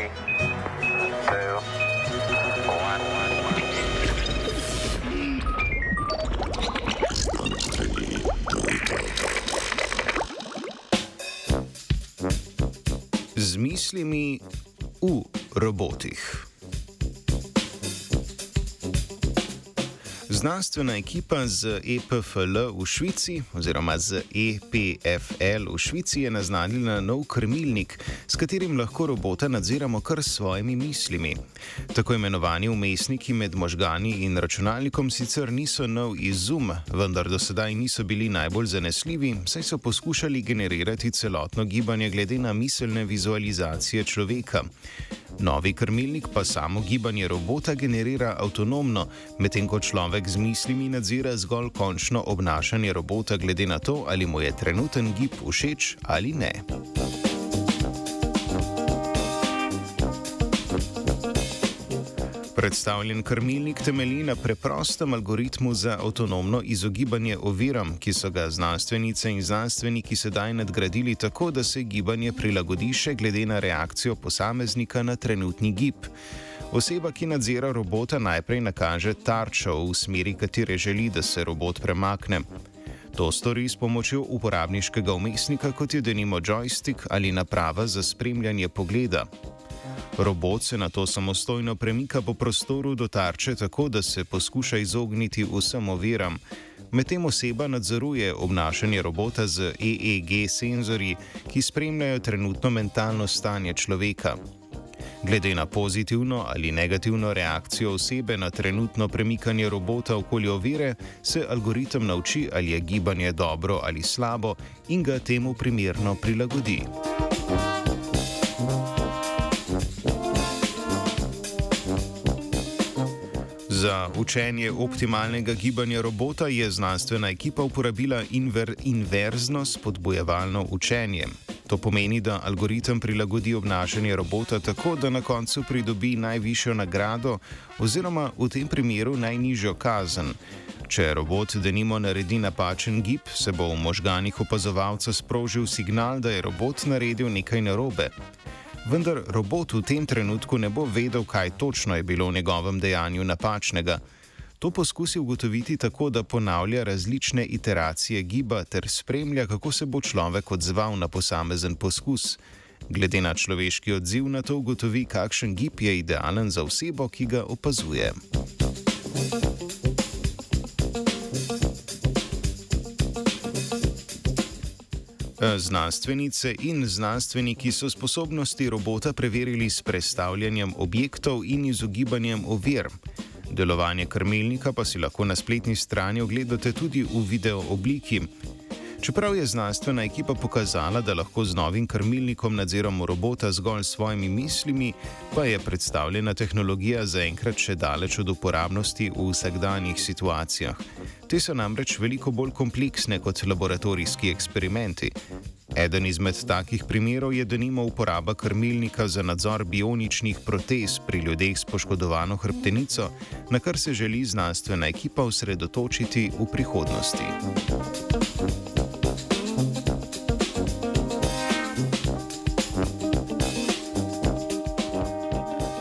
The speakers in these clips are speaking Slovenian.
Three, two, one. Z mislimi v robotih. Znanstvena ekipa z EPFL v Švici oziroma z EPFL v Švici je naznanila nov krmilnik, s katerim lahko robota nadziramo kar s svojimi mislimi. Tako imenovani umestniki med možgani in računalnikom sicer niso nov izum, vendar do sedaj niso bili najbolj zanesljivi, saj so poskušali generirati celotno gibanje glede na miselne vizualizacije človeka. Novi krmilnik pa samo gibanje robota generira avtonomno, medtem ko človek z mislimi nadzira zgolj končno obnašanje robota glede na to, ali mu je trenuten gib všeč ali ne. Predstavljen krmilnik temelji na preprostem algoritmu za avtonomno izogibanje oviram, ki so ga znanstvenice in znanstveniki sedaj nadgradili tako, da se gibanje prilagodi še glede na reakcijo posameznika na trenutni gib. Oseba, ki nadzira robota, najprej nakaže tarčo v smeri, katere želi, da se robot premakne. To stori s pomočjo uporabniškega umestnika, kot je denimo joystick ali naprava za spremljanje pogleda. Robot se na to samostojno premika po prostoru do tarče tako, da se poskuša izogniti vsem oviram. Medtem oseba nadzoruje obnašanje robota z EEG senzorji, ki spremljajo trenutno mentalno stanje človeka. Glede na pozitivno ali negativno reakcijo osebe na trenutno premikanje robota okoli ovire, se algoritem nauči, ali je gibanje dobro ali slabo in ga temu primerno prilagodi. Za učenje optimalnega gibanja robota je znanstvena ekipa uporabila inver inverzno spodbojevalno učenje. To pomeni, da algoritem prilagodi obnašanje robota tako, da na koncu pridobi najvišjo nagrado oziroma v tem primeru najnižjo kazen. Če robot denimo naredi napačen gib, se bo v možganih opazovalca sprožil signal, da je robot naredil nekaj narobe. Vendar robot v tem trenutku ne bo vedel, kaj točno je bilo v njegovem dejanju napačnega. To poskusi ugotoviti tako, da ponavlja različne iteracije giba ter spremlja, kako se bo človek odzval na posamezen poskus. Glede na človeški odziv na to ugotovi, kakšen gib je idealen za osebo, ki ga opazuje. Znanstvenice in znanstveniki so sposobnosti robota preverili s predstavljanjem objektov in izogibanjem ovir. Delovanje krmilnika pa si lahko na spletni strani ogledate tudi v video obliki. Čeprav je znanstvena ekipa pokazala, da lahko z novim krmilnikom nadziramo robota zgolj s svojimi mislimi, pa je predstavljena tehnologija zaenkrat še daleč od uporabnosti v vsakdanjih situacijah. Te so namreč veliko bolj kompleksne kot laboratorijski eksperimenti. Eden izmed takih primerov je denimo uporaba krmilnika za nadzor bioničnih protez pri ljudeh s poškodovano hrbtenico, na kar se želi znanstvena ekipa osredotočiti v prihodnosti.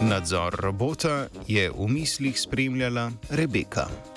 Nadzor robota je v mislih spremljala Rebeka.